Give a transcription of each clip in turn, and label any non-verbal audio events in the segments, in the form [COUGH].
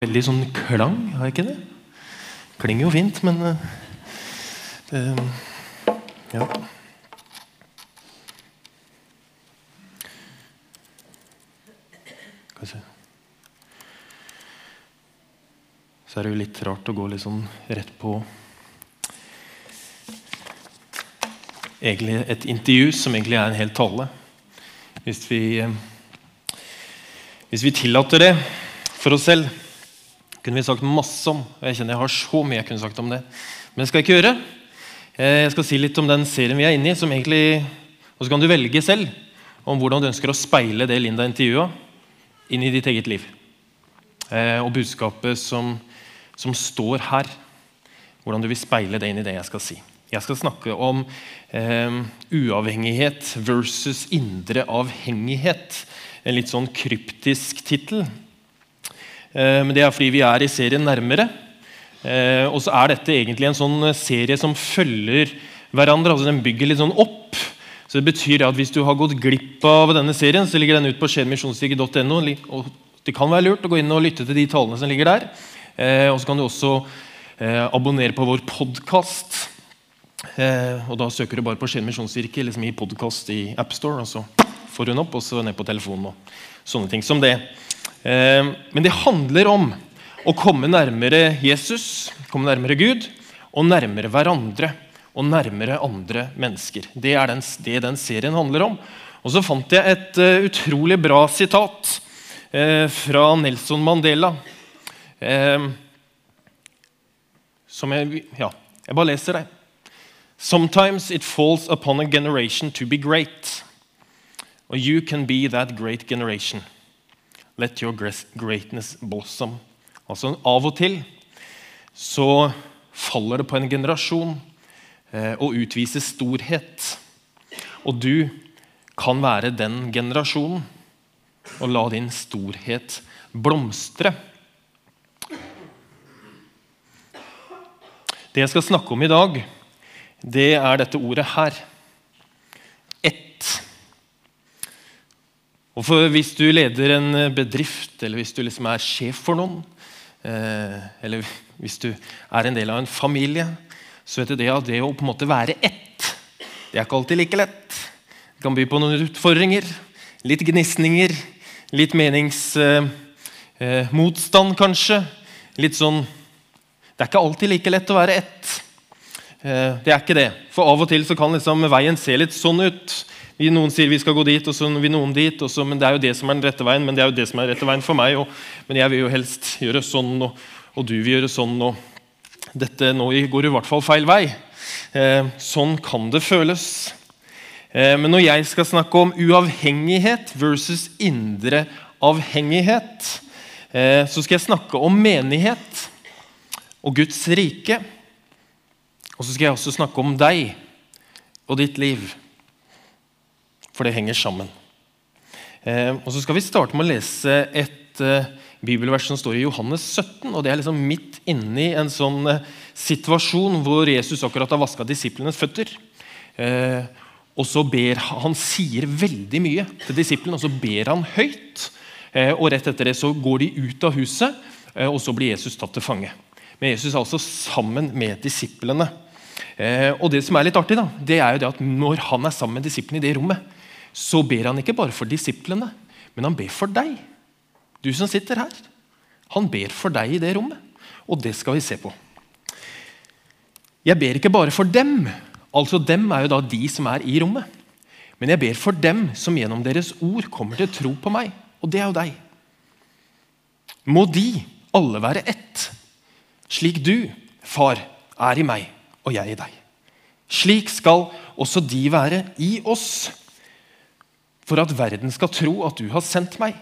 veldig sånn klang, har jeg ikke det? Klinger jo fint, men eh, det, Ja. Så er det jo litt rart å gå litt sånn rett på Egentlig et intervju som egentlig er en hel tale. Hvis vi, eh, hvis vi tillater det for oss selv kunne vi sagt masse om. og Jeg kjenner jeg har så mye jeg kunne sagt om det. Men det skal jeg ikke gjøre. Eh, Jeg skal si litt om den serien vi er inne i. som egentlig, Og så kan du velge selv om hvordan du ønsker å speile det Linda intervjua, inn i ditt eget liv. Eh, Og budskapet som, som står her. Hvordan du vil speile det inn i det jeg skal si. Jeg skal snakke om eh, uavhengighet versus indre avhengighet. En litt sånn kryptisk tittel. Eh, men det er fordi vi er i serien nærmere. Eh, og så er dette egentlig en sånn serie som følger hverandre. altså Den bygger litt sånn opp. Så det betyr at Hvis du har gått glipp av denne serien, så ligger den ut på skjermisjonsstige.no. Det kan være lurt å gå inn og lytte til de talene som ligger der. Eh, og så kan du også abonnere på vår podkast. og Da søker du bare på Skien misjonskirke liksom i podkast i AppStore. Og så får hun opp, og så ned på telefonen og sånne ting som det. Men det handler om å komme nærmere Jesus, komme nærmere Gud, og nærmere hverandre og nærmere andre mennesker. Det er den, det den serien handler om. Og så fant jeg et uh, utrolig bra sitat uh, fra Nelson Mandela. Som jeg Ja, jeg bare leser det. Sometimes it falls upon a generation to be great. Or you can be that great generation. Let your greatness blossom. Altså Av og til så faller det på en generasjon eh, å utvise storhet. Og du kan være den generasjonen og la din storhet blomstre. Det jeg skal snakke om i dag, det er dette ordet her. Og Hvis du leder en bedrift, eller hvis du liksom er sjef for noen, eh, eller hvis du er en del av en familie, så vet du det at det å på en måte være ett, det er ikke alltid like lett. Det kan by på noen utfordringer, litt gnisninger, litt meningsmotstand, eh, kanskje. Litt sånn Det er ikke alltid like lett å være ett. Eh, det er ikke det. For av og til så kan liksom veien se litt sånn ut. Noen sier vi skal gå dit, og så vil noen dit. Så, men Det er jo det som er den rette veien, men det er jo det som er den rette veien for meg. Og, men jeg vil jo helst gjøre sånn, og, og, du vil gjøre sånn. og Dette nå går i hvert fall feil vei. Eh, sånn kan det føles. Eh, men når jeg skal snakke om uavhengighet versus indre avhengighet, eh, så skal jeg snakke om menighet og Guds rike. Og så skal jeg også snakke om deg og ditt liv for det henger sammen. Eh, og Så skal vi starte med å lese et eh, bibelvers som står i Johannes 17. og Det er liksom midt inni en sånn eh, situasjon hvor Jesus akkurat har vaska disiplenes føtter. Eh, og så ber Han sier veldig mye til disiplene, og så ber han høyt. Eh, og Rett etter det så går de ut av huset, eh, og så blir Jesus tatt til fange. Men Jesus er altså sammen med disiplene. og Det som er litt artig, da, det er jo det at når han er sammen med disiplene i det rommet, så ber han ikke bare for disiplene, men han ber for deg. Du som sitter her. Han ber for deg i det rommet. Og det skal vi se på. Jeg ber ikke bare for dem. Altså Dem er jo da de som er i rommet. Men jeg ber for dem som gjennom deres ord kommer til tro på meg. Og det er jo deg. Må de alle være ett, slik du, far, er i meg og jeg i deg. Slik skal også de være i oss for at verden skal tro at du har sendt meg.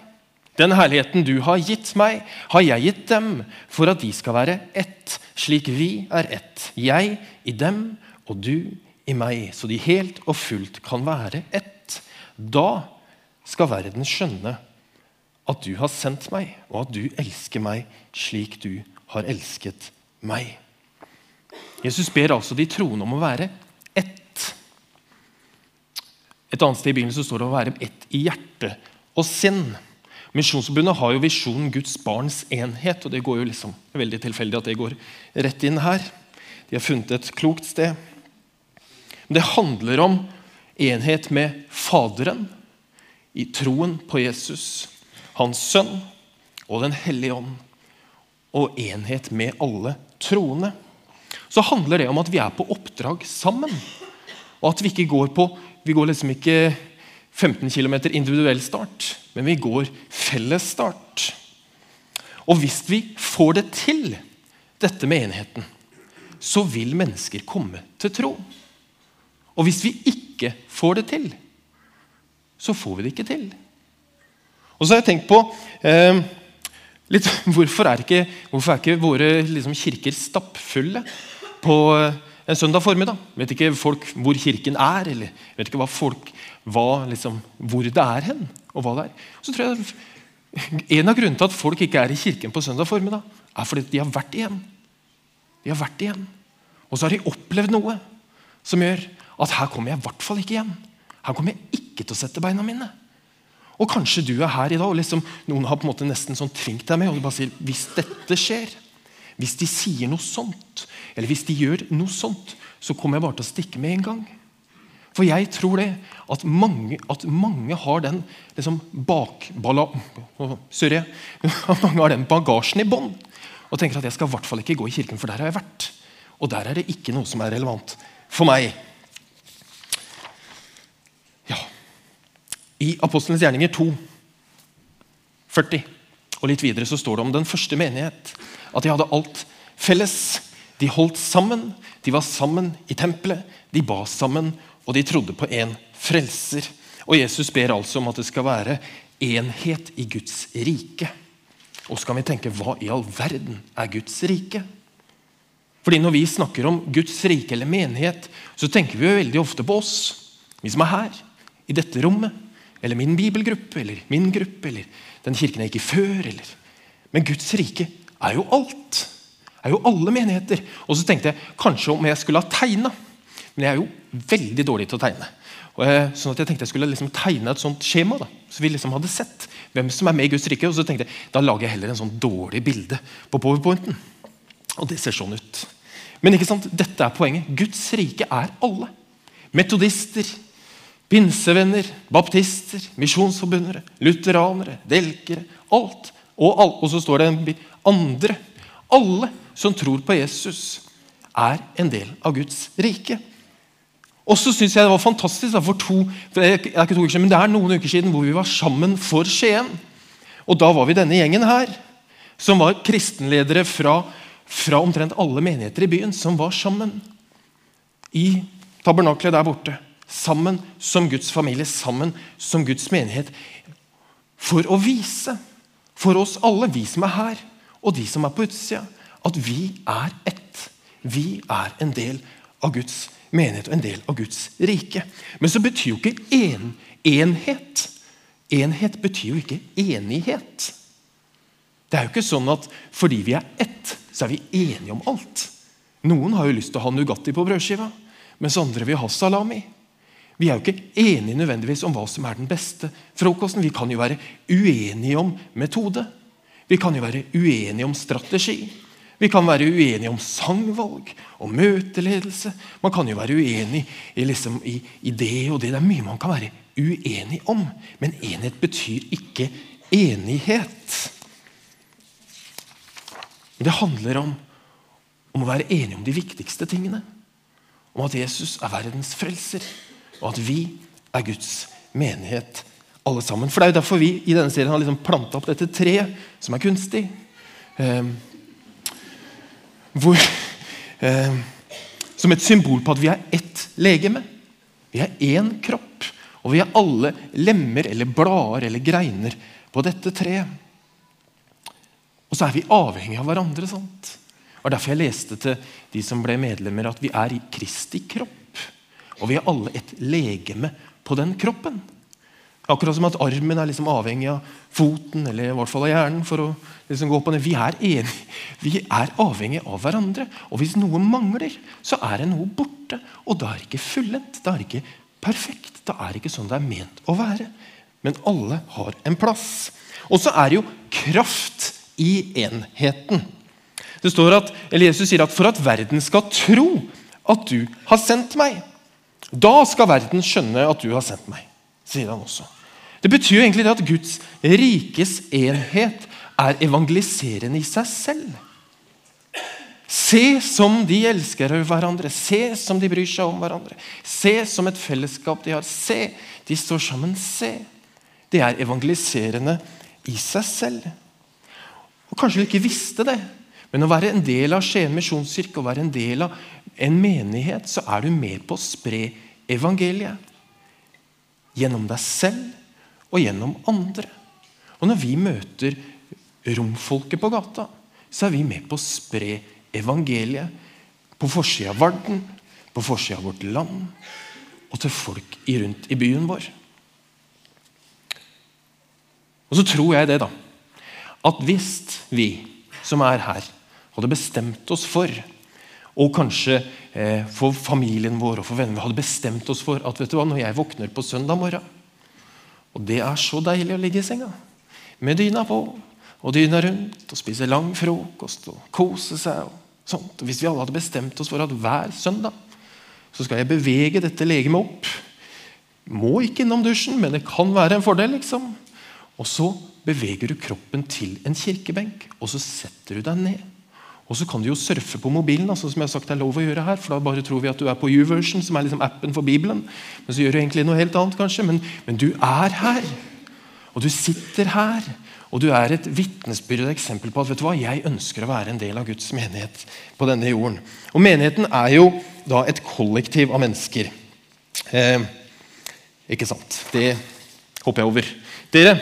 Den herligheten du har gitt meg, har jeg gitt dem, for at de skal være ett, slik vi er ett. Jeg i dem og du i meg, så de helt og fullt kan være ett. Da skal verden skjønne at du har sendt meg, og at du elsker meg slik du har elsket meg. Jesus ber altså de troende om å være et annet sted i Bibelen så står det å være ett i hjerte og sinn. Misjonsforbundet har jo visjonen Guds barns enhet. og Det går jo liksom veldig tilfeldig at det går rett inn her. De har funnet et klokt sted. Men det handler om enhet med Faderen i troen på Jesus, Hans Sønn og Den hellige ånd. Og enhet med alle troende. Så handler det om at vi er på oppdrag sammen. Og at vi ikke går på Vi går liksom ikke 15 km individuell start, men vi går felles start. Og hvis vi får det til, dette med enheten, så vil mennesker komme til tro. Og hvis vi ikke får det til, så får vi det ikke til. Og så har jeg tenkt på eh, litt, [LAUGHS] hvorfor, er ikke, hvorfor er ikke våre liksom, kirker stappfulle på eh, en søndag formiddag. Vet ikke folk hvor kirken er, eller vet ikke hva folk, hva, liksom, hvor det er hen. og hva det er. Så tror jeg En av grunnene til at folk ikke er i kirken på søndag formiddag, er fordi de har vært igjen. De har vært igjen. Og så har de opplevd noe som gjør at her kommer jeg i hvert fall ikke igjen. Her kommer jeg ikke til å sette beina mine. Og kanskje du er her i dag og liksom, noen har på en måte nesten sånn tvingt deg med. og du bare sier, Hvis dette skjer, hvis de sier noe sånt, eller hvis de gjør noe sånt, så kommer jeg bare til å stikke med en gang. For jeg tror det, at mange, at mange har den liksom bakballa... Sorry. Mange har den bagasjen i bånn og tenker at jeg skal i hvert fall ikke gå i kirken, for der har jeg vært. Og der er det ikke noe som er relevant for meg. Ja. I Apostlenes gjerninger 2, 40 og litt videre så står det om den første menighet. At de hadde alt felles. De holdt sammen, de var sammen i tempelet, de ba sammen, og de trodde på en frelser. Og Jesus ber altså om at det skal være enhet i Guds rike. Og så kan vi tenke hva i all verden er Guds rike? Fordi Når vi snakker om Guds rike eller menighet, så tenker vi jo veldig ofte på oss. Vi som er her, i dette rommet. Eller min bibelgruppe, eller min gruppe, eller den kirken jeg gikk i før. Eller. Men Guds rike er jo alt. Er jo alle menigheter. Og så tenkte jeg kanskje om jeg skulle ha tegna. Men jeg er jo veldig dårlig til å tegne. Og sånn at jeg tenkte jeg skulle liksom tegne et sånt skjema, da, så vi liksom hadde sett hvem som er med i Guds rike. Og så tenkte jeg da lager jeg heller en sånn dårlig bilde på powerpointen. Og det ser sånn ut. Men ikke sant, dette er poenget. Guds rike er alle. Metodister, pinsevenner, baptister, misjonsforbundere, lutheranere, delkere. Alt. Og, alt. og så står det en andre. Alle som tror på Jesus, er en del av Guds rike. Og så synes jeg Det var fantastisk for to, det, er ikke to uker siden, men det er noen uker siden hvor vi var sammen for Skien. Og Da var vi denne gjengen her, som var kristenledere fra, fra omtrent alle menigheter i byen, som var sammen. I tabernaklet der borte. Sammen som Guds familie, sammen som Guds menighet. For å vise for oss alle, vi som er her, og de som er på utsida, at vi er ett. Vi er en del av Guds menighet og en del av Guds rike. Men så betyr jo ikke en, enhet Enhet betyr jo ikke enighet. Det er jo ikke sånn at fordi vi er ett, så er vi enige om alt. Noen har jo lyst til å ha Nugatti på brødskiva, mens andre vil ha salami. Vi er jo ikke enige nødvendigvis om hva som er den beste frokosten. Vi kan jo være uenige om metode. Vi kan jo være uenige om strategi. Vi kan være uenige om sangvalg og møteledelse. Man kan jo være uenig i, liksom, i, i det og det. Det er mye man kan være uenig om. Men enhet betyr ikke enighet. Det handler om, om å være enige om de viktigste tingene. Om at Jesus er verdens frelser, og at vi er Guds menighet alle sammen. For Det er jo derfor vi i denne serien har liksom planta opp dette treet, som er kunstig. Eh, hvor, eh, som et symbol på at vi er ett legeme. Vi er én kropp. Og vi er alle lemmer eller blader eller greiner på dette treet. Og så er vi avhengige av hverandre. sant? Og Derfor jeg leste til de som ble medlemmer, at vi er i Kristi kropp. Og vi er alle et legeme på den kroppen. Akkurat som at armen er liksom avhengig av foten eller i hvert fall av hjernen. for å liksom gå på det. Vi er enige. Vi er avhengige av hverandre. Og hvis noe mangler, så er det noe borte. Og da er det ikke fullendt. Da er det ikke perfekt. Da er det ikke sånn det er ment å være. Men alle har en plass. Og så er det jo kraft i enheten. Det står at, eller Jesus sier at for at verden skal tro at du har sendt meg, da skal verden skjønne at du har sendt meg, sier han også. Det betyr jo egentlig at Guds rikes enhet er evangeliserende i seg selv. Se som de elsker hverandre, se som de bryr seg om hverandre. Se som et fellesskap de har. Se, de står sammen. Se. Det er evangeliserende i seg selv. Og Kanskje du ikke visste det, men å være en del av Skien misjonskirke, å være en del av en menighet, så er du med på å spre evangeliet. Gjennom deg selv og gjennom andre. Og når vi møter romfolket på gata, så er vi med på å spre evangeliet på forsida av Varden, på forsida av vårt land og til folk rundt i byen vår. Og så tror jeg det, da, at hvis vi som er her, hadde bestemt oss for og kanskje eh, for familien vår og for vennene vi hadde bestemt oss for at vet du hva, når jeg våkner på søndag morgen, og det er så deilig å ligge i senga med dyna på og dyna rundt og spise lang frokost og kose seg og sånt. Hvis vi alle hadde bestemt oss for at hver søndag så skal jeg bevege dette legemet opp Må ikke innom dusjen, men det kan være en fordel. liksom. Og så beveger du kroppen til en kirkebenk, og så setter du deg ned. Og så kan du jo surfe på mobilen, altså, som jeg har sagt er lov å gjøre her. for da bare tror vi at du er på YouVersion, som er liksom appen for Bibelen. Men så gjør du egentlig noe helt annet, kanskje. Men, men du er her. Og du sitter her. Og du er et vitnesbyrd og eksempel på at vet du hva, jeg ønsker å være en del av Guds menighet på denne jorden. Og Menigheten er jo da et kollektiv av mennesker. Eh, ikke sant? Det hopper jeg over. Dere,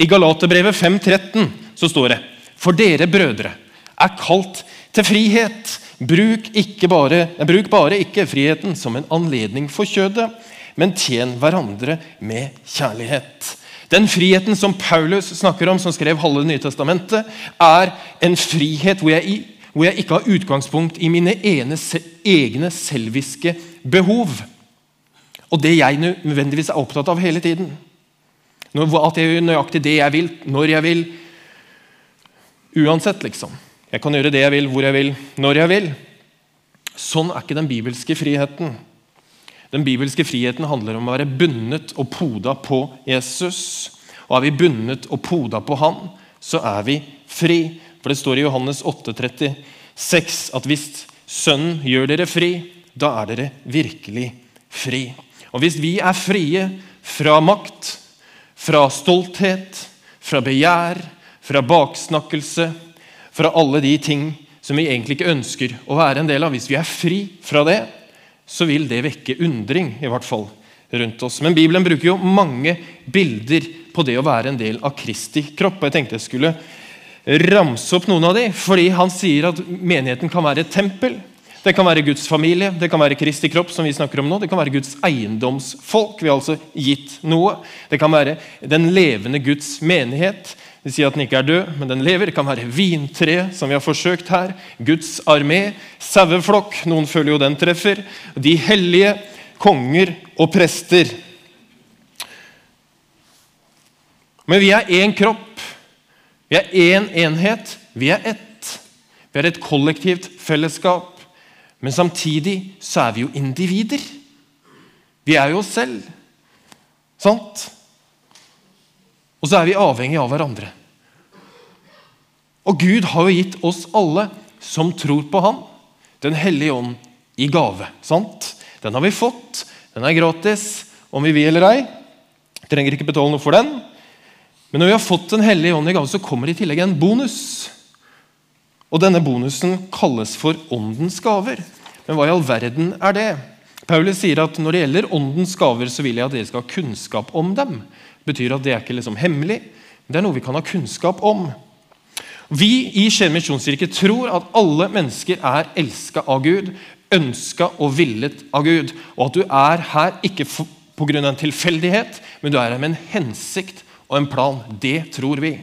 I Galaterbrevet 5.13 så står det For dere brødre er kalt til frihet. Bruk, bare, bruk bare ikke friheten som en anledning for kjødet, men tjen hverandre med kjærlighet. Den friheten som Paulus snakker om, som skrev halve Nytestamentet, er en frihet hvor jeg, hvor jeg ikke har utgangspunkt i mine ene, egne selviske behov. Og det jeg nødvendigvis er opptatt av hele tiden. At jeg gjør nøyaktig det jeg vil, når jeg vil. Uansett, liksom. Jeg kan gjøre det jeg vil, hvor jeg vil, når jeg vil. Sånn er ikke den bibelske friheten. Den bibelske friheten handler om å være bundet og poda på Jesus. Og Er vi bundet og poda på Han, så er vi fri. For det står i Johannes 8,36 at hvis Sønnen gjør dere fri, da er dere virkelig fri. Og hvis vi er frie fra makt, fra stolthet, fra begjær, fra baksnakkelse, fra alle de ting som vi egentlig ikke ønsker å være en del av. Hvis vi er fri fra det, så vil det vekke undring, i hvert fall rundt oss. Men Bibelen bruker jo mange bilder på det å være en del av Kristi kropp. og Jeg tenkte jeg skulle ramse opp noen av de, fordi han sier at menigheten kan være et tempel. Det kan være Guds familie, det kan være Kristi kropp, som vi snakker om nå. Det kan være Guds eiendomsfolk. Vi har altså gitt noe. Det kan være den levende Guds menighet. Vi sier at den ikke er død, men den lever. Det kan være vintre, som vi har forsøkt her. Guds armé, saueflokk, noen føler jo den treffer. De hellige, konger og prester. Men vi er én kropp. Vi er én enhet. Vi er ett. Vi er et kollektivt fellesskap. Men samtidig så er vi jo individer. Vi er jo oss selv. Sant? Og så er vi avhengig av hverandre. Og Gud har jo gitt oss alle som tror på Han, Den hellige ånd i gave. sant? Den har vi fått. Den er gratis, om vi vil eller ei. Trenger ikke betale noe for den. Men når vi har fått Den hellige ånd i gave, så kommer det i tillegg en bonus. Og Denne bonusen kalles for åndens gaver. Men hva i all verden er det? Paulus sier at når det gjelder åndens gaver, så vil jeg at dere skal ha kunnskap om dem betyr at det er ikke liksom hemmelig. Det er noe vi kan ha kunnskap om. Vi i Skien misjonskirke tror at alle mennesker er elska av Gud, ønska og villet av Gud. Og at du er her ikke pga. en tilfeldighet, men du er her med en hensikt og en plan. Det tror vi.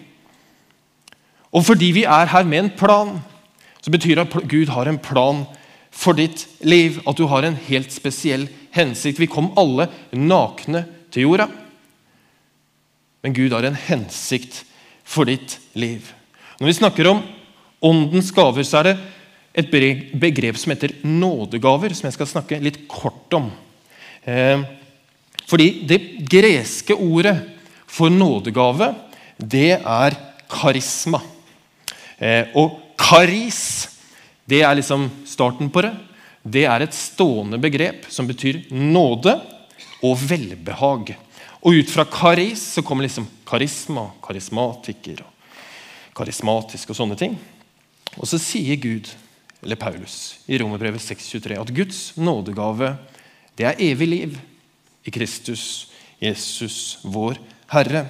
Og fordi vi er her med en plan, så betyr det at Gud har en plan for ditt liv. At du har en helt spesiell hensikt. Vi kom alle nakne til jorda. Men Gud har en hensikt for ditt liv. Når vi snakker om åndens gaver, så er det et begrep som heter nådegaver, som jeg skal snakke litt kort om. Eh, fordi det greske ordet for nådegave, det er karisma. Eh, og karis, det er liksom starten på det. Det er et stående begrep som betyr nåde og velbehag. Og ut fra karis så kommer liksom karisma, karismatiker og karismatisk og sånne ting. Og så sier Gud, eller Paulus, i Romerbrevet 6,23 at Guds nådegave det er evig liv i Kristus, Jesus, vår Herre.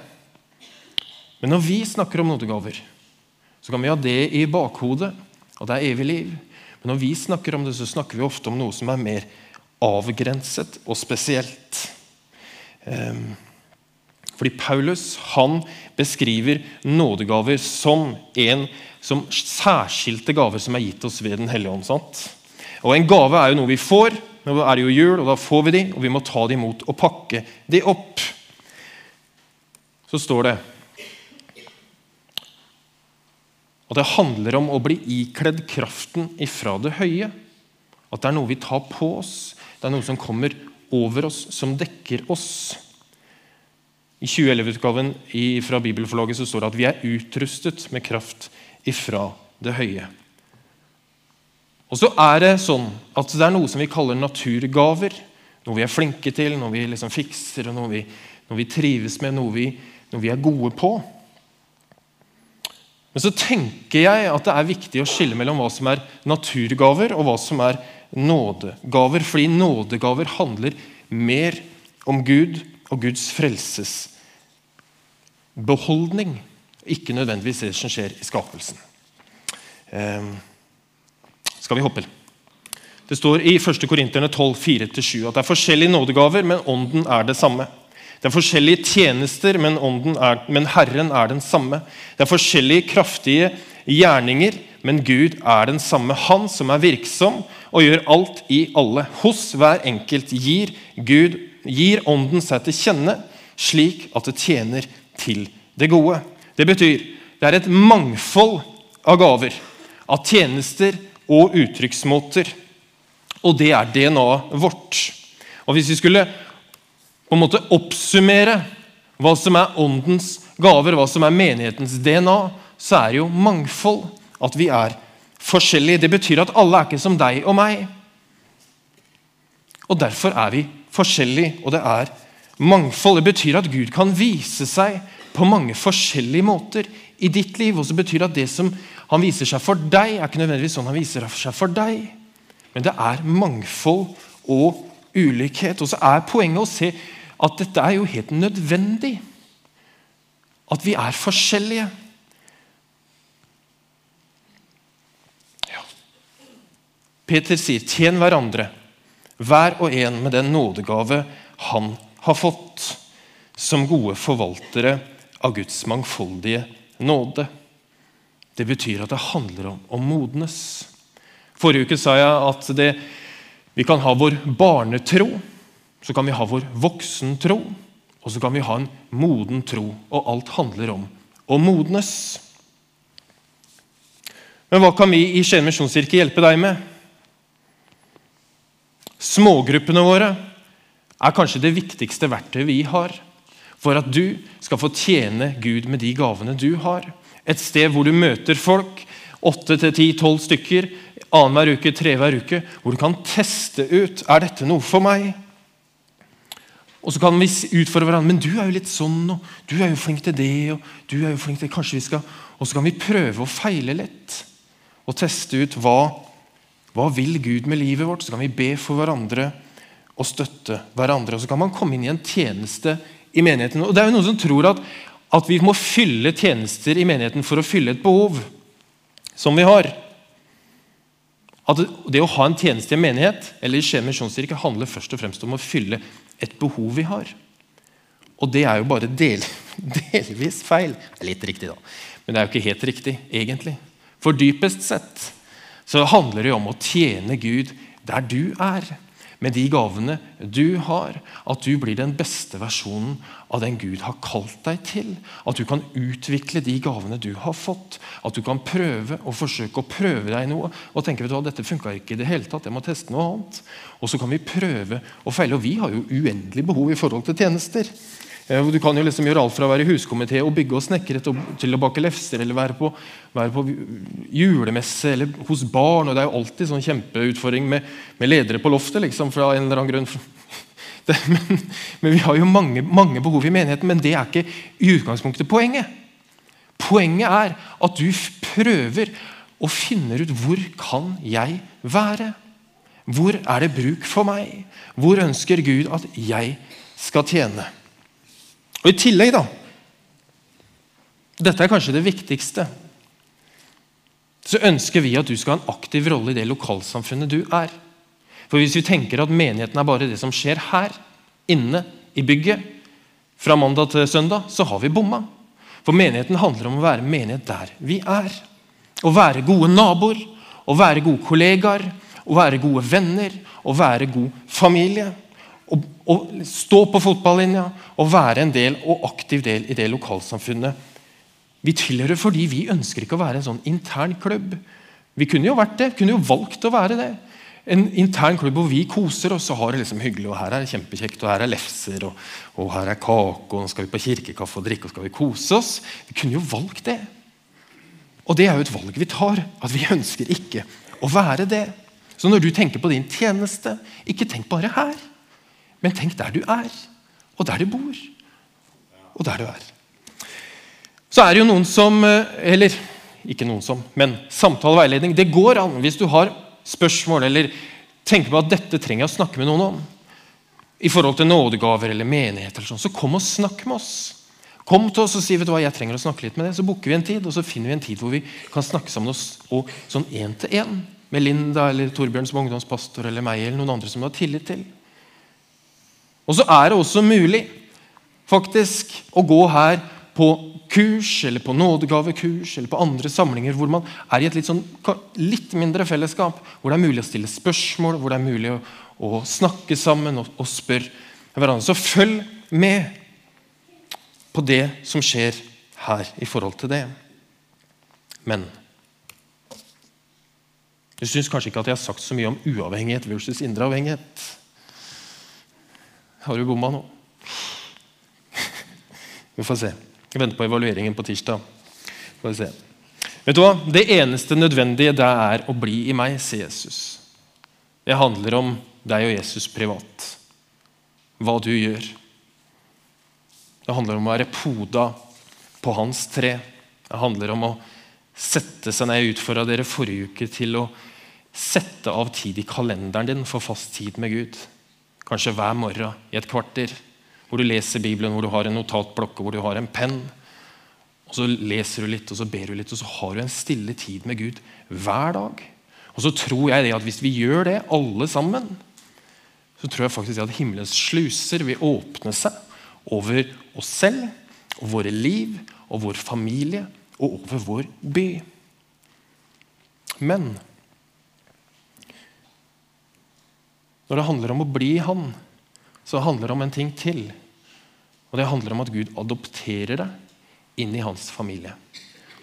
Men når vi snakker om nådegaver, så kan vi ha det i bakhodet, at det er evig liv. Men når vi snakker om det, så snakker vi ofte om noe som er mer avgrenset og spesielt. Ehm, fordi Paulus han beskriver nådegaver som en som særskilte gaver som er gitt oss ved Den hellige ånd. sant? Og En gave er jo noe vi får. Nå er det jo jul, og da får vi de, og vi må ta de imot og pakke de opp. Så står det at det handler om å bli ikledd kraften ifra det høye. At det er noe vi tar på oss. Det er noe som kommer over oss, som dekker oss. I 2011-utgaven fra Bibelforlaget så står det at vi er utrustet med kraft ifra det høye. Og så er det sånn at det er noe som vi kaller naturgaver. Noe vi er flinke til, noe vi liksom fikser, noe vi, noe vi trives med, noe vi, noe vi er gode på. Men så tenker jeg at det er viktig å skille mellom hva som er naturgaver, og hva som er nådegaver. Fordi nådegaver handler mer om Gud og Guds frelsesbeholdning. Ikke nødvendigvis det som skjer i skapelsen. Eh, skal vi hoppe? Det står i 1. Korinterne 12, 4-7 at det er forskjellige nådegaver, men ånden er det samme. Det er forskjellige tjenester, men, er, men Herren er den samme. Det er forskjellige kraftige gjerninger, men Gud er den samme. Han som er virksom og gjør alt i alle. Hos hver enkelt gir Gud gir Ånden seg til kjenne, slik at det tjener til det gode. Det betyr det er et mangfold av gaver, av tjenester og uttrykksmåter. Og det er DNA-et vårt. Og Hvis vi skulle på en måte oppsummere hva som er åndens gaver, hva som er menighetens DNA, så er det jo mangfold. At vi er forskjellige. Det betyr at alle er ikke som deg og meg. Og Derfor er vi forskjellige, og det er mangfold. Det betyr at Gud kan vise seg på mange forskjellige måter i ditt liv. Og så betyr at det som han viser seg for deg, er ikke nødvendigvis sånn han viser seg for deg. Men det er mangfold og ulikhet. Og så er poenget å se at dette er jo helt nødvendig. At vi er forskjellige. Ja. Peter sier, 'Tjen hverandre, hver og en med den nådegave han har fått', som gode forvaltere av Guds mangfoldige nåde. Det betyr at det handler om å modnes. Forrige uke sa jeg at det, vi kan ha vår barnetro, så kan vi ha vår voksentro, og så kan vi ha en moden tro. Og alt handler om å modnes. Men hva kan vi i Skien misjonskirke hjelpe deg med? Smågruppene våre er kanskje det viktigste verktøyet vi har for at du skal få tjene Gud med de gavene du har. Et sted hvor du møter folk, åtte til ti, tolv stykker, annenhver uke, tre hver uke, hvor du kan teste ut er dette noe for meg. Og så kan vi utfordre hverandre. Men du er jo litt sånn, og du er jo flink til det. Og du er jo flink til det. kanskje vi skal... Og så kan vi prøve å feile litt og teste ut hva, hva vil Gud med livet vårt. Så kan vi be for hverandre og støtte hverandre. Og så kan man komme inn i en tjeneste i menigheten. Og det er jo Noen som tror at, at vi må fylle tjenester i menigheten for å fylle et behov som vi har. At Det å ha en tjeneste i en menighet eller i Skien misjonskirke handler først og fremst om å fylle et behov vi har. Og det er jo bare del, [LAUGHS] delvis feil. Litt riktig, da. Men det er jo ikke helt riktig, egentlig. For dypest sett så handler det om å tjene Gud der du er. med de gavene du har. At du blir den beste versjonen av den Gud har kalt deg til. At du kan utvikle de gavene du har fått. At du kan prøve og forsøke å prøve deg noe og tenke vet du dette funka ikke i det hele tatt, jeg må teste noe annet. Og så kan vi prøve og feile. Og vi har jo uendelig behov i forhold til tjenester. Eh, du kan jo liksom gjøre alt fra å være huskomité og bygge og snekre til å bake lefser eller være på, være på, julemesse eller hos barn. og Det er jo alltid sånn kjempeutfordring med, med ledere på loftet. liksom, fra en eller annen grunn. [LAUGHS] Det, men, men, Vi har jo mange, mange, behov i menigheten, men det er ikke i utgangspunktet poenget. Poenget er at du prøver og finner ut hvor kan jeg være. Hvor er det bruk for meg? Hvor ønsker Gud at jeg skal tjene? Og I tillegg, da Dette er kanskje det viktigste. Så ønsker vi at du skal ha en aktiv rolle i det lokalsamfunnet du er. For Hvis vi tenker at menigheten er bare det som skjer her, inne i bygget, fra mandag til søndag, så har vi bomma. For menigheten handler om å være menighet der vi er. Å være gode naboer, å være gode kollegaer, å være gode venner, å være god familie å, å stå på fotballinja og være en del og aktiv del i det lokalsamfunnet vi tilhører fordi vi ønsker ikke å være en sånn intern klubb. Vi kunne jo vært det, kunne jo valgt å være det. En intern klubb hvor vi koser oss og har det liksom hyggelig. og Her er det kjempekjekt, og her er lefser, og, og her er kake, og nå skal vi på kirkekaffe og drikke og skal vi kose oss. Vi kunne jo valgt det. Og det er jo et valg vi tar. At vi ønsker ikke å være det. Så når du tenker på din tjeneste, ikke tenk bare her. Men tenk der du er, og der du bor, og der du er. Så er det jo noen som eh, Eller ikke noen som, men samtale og veiledning. Det går an hvis du har spørsmål eller tenker på at dette trenger jeg å snakke med noen om. I forhold til nådegaver eller menighet. eller sånn, Så kom og snakk med oss. Kom til oss og si vet du hva, jeg trenger å snakke litt med det. Så booker vi en tid, og så finner vi en tid hvor vi kan snakke sammen oss og sånn én til én. Med Linda eller Torbjørn som ungdomspastor eller meg eller noen andre som du har tillit til. Og så er det også mulig faktisk å gå her på kurs eller på nådegavekurs eller på andre samlinger hvor man er i et litt, sånn, litt mindre fellesskap, hvor det er mulig å stille spørsmål, hvor det er mulig å, å snakke sammen og, og spørre hverandre. Så følg med på det som skjer her i forhold til det. Men du syns kanskje ikke at jeg har sagt så mye om uavhengighet versus indre avhengighet. Har du bomma nå? [LAUGHS] Vi får se. Jeg venter på evalueringen på tirsdag. Får se. Vet du hva? Det eneste nødvendige det er å bli i meg, sier Jesus. Det handler om deg og Jesus privat. Hva du gjør. Det handler om å være poda på hans tre. Det handler om å sette seg ned. Jeg utfordra dere forrige uke til å sette av tid i kalenderen din for fast tid med Gud kanskje hver morgen i et kvarter, hvor du leser Bibelen, hvor du har en notatblokke, hvor du har en penn. Og Så leser du litt, og så ber du litt, og så har du en stille tid med Gud hver dag. Og så tror jeg det at Hvis vi gjør det, alle sammen, så tror jeg faktisk at himmelens sluser vil åpne seg over oss selv og våre liv og vår familie og over vår by. Men Når det handler om å bli Han, så handler det om en ting til. Og det handler om at Gud adopterer deg inn i hans familie.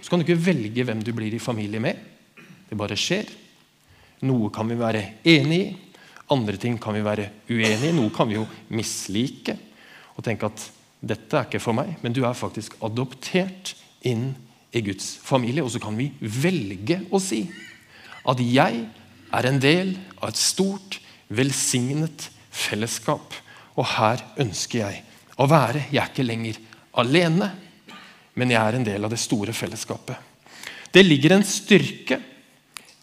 Så kan du ikke velge hvem du blir i familie med. Det bare skjer. Noe kan vi være enig i, andre ting kan vi være uenig i. Noe kan vi jo mislike og tenke at dette er ikke for meg. Men du er faktisk adoptert inn i Guds familie. Og så kan vi velge å si at jeg er en del av et stort, velsignet fellesskap. Og her ønsker jeg å være. Jeg er ikke lenger alene, men jeg er en del av det store fellesskapet. Det ligger en styrke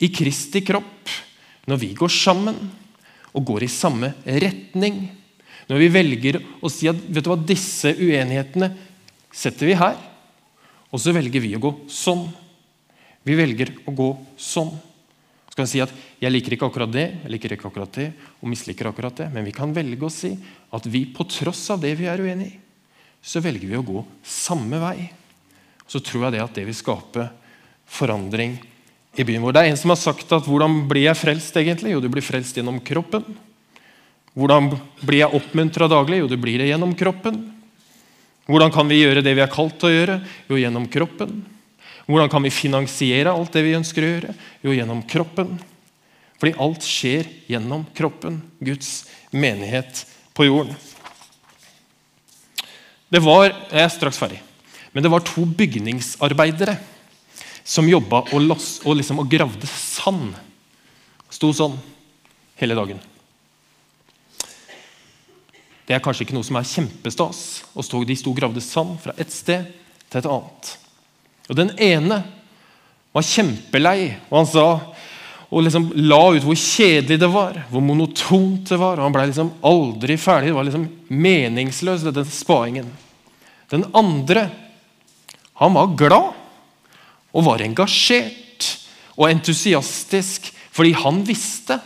i Kristi kropp når vi går sammen og går i samme retning. Når vi velger å si at vet du hva, disse uenighetene setter vi her, og så velger vi å gå sånn. Vi velger å gå sånn. Så kan vi si at 'jeg liker ikke akkurat det, jeg liker ikke akkurat det, og misliker akkurat det'. Men vi kan velge å si at vi på tross av det vi er uenig i, så velger vi å gå samme vei. Så tror jeg det at det vil skape forandring i byen vår. Det er en som har sagt at 'hvordan blir jeg frelst'? egentlig? Jo, du blir frelst gjennom kroppen. Hvordan blir jeg oppmuntra daglig? Jo, det blir det gjennom kroppen. Hvordan kan vi gjøre det vi er kalt til å gjøre? Jo, gjennom kroppen. Hvordan kan vi finansiere alt det vi ønsker å gjøre? Jo, gjennom kroppen. Fordi alt skjer gjennom kroppen. Guds menighet på jorden. Det var Jeg er straks ferdig. Men det var to bygningsarbeidere som jobba og, og, liksom, og gravde sand. Sto sånn hele dagen. Det er kanskje ikke noe som er kjempestas. Og de sto og gravde sand fra et sted til et annet. Og Den ene var kjempelei, og han sa og liksom la ut hvor kjedelig det var, hvor monotont det var. og Han ble liksom aldri ferdig. Det var liksom meningsløs, den spaingen. Den andre han var glad og var engasjert og entusiastisk fordi han visste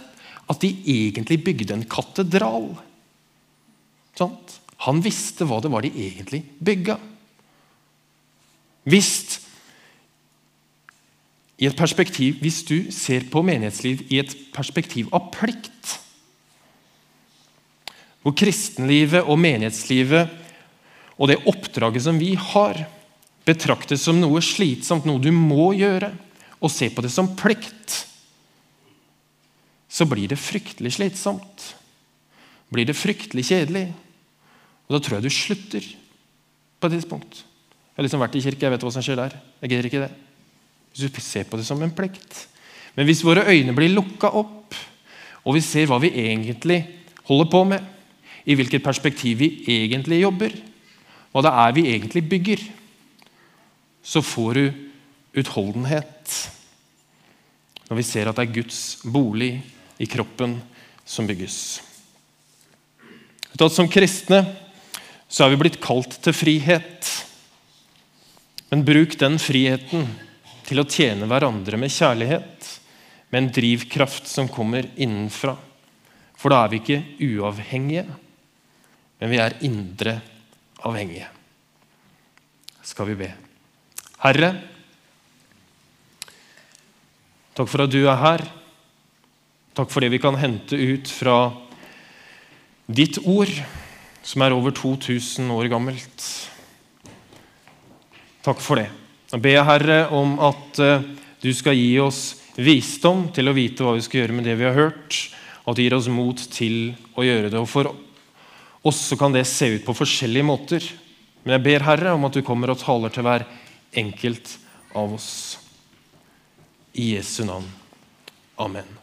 at de egentlig bygde en katedral. Sånt? Han visste hva det var de egentlig bygga. Hvis, i et perspektiv, hvis du ser på menighetsliv i et perspektiv av plikt Hvor kristenlivet og menighetslivet og det oppdraget som vi har, betraktes som noe slitsomt, noe du må gjøre, og se på det som plikt, så blir det fryktelig slitsomt. Blir det fryktelig kjedelig. Og da tror jeg du slutter på et tidspunkt. Jeg har liksom vært i kirke, jeg vet hva som skjer der. Jeg gidder ikke det. Hvis du ser på det som en plikt. Men hvis våre øyne blir lukka opp, og vi ser hva vi egentlig holder på med, i hvilket perspektiv vi egentlig jobber, hva det er vi egentlig bygger, så får du utholdenhet når vi ser at det er Guds bolig i kroppen som bygges. Som kristne så er vi blitt kalt til frihet. Men bruk den friheten til å tjene hverandre med kjærlighet, med en drivkraft som kommer innenfra. For da er vi ikke uavhengige, men vi er indre avhengige. Skal vi be. Herre, takk for at du er her. Takk for det vi kan hente ut fra ditt ord som er over 2000 år gammelt. Takk for det. Jeg ber Herre om at eh, du skal gi oss visdom til å vite hva vi skal gjøre med det vi har hørt, og at du gir oss mot til å gjøre det. Og For oss så kan det se ut på forskjellige måter, men jeg ber Herre om at du kommer og taler til hver enkelt av oss. I Jesu navn. Amen.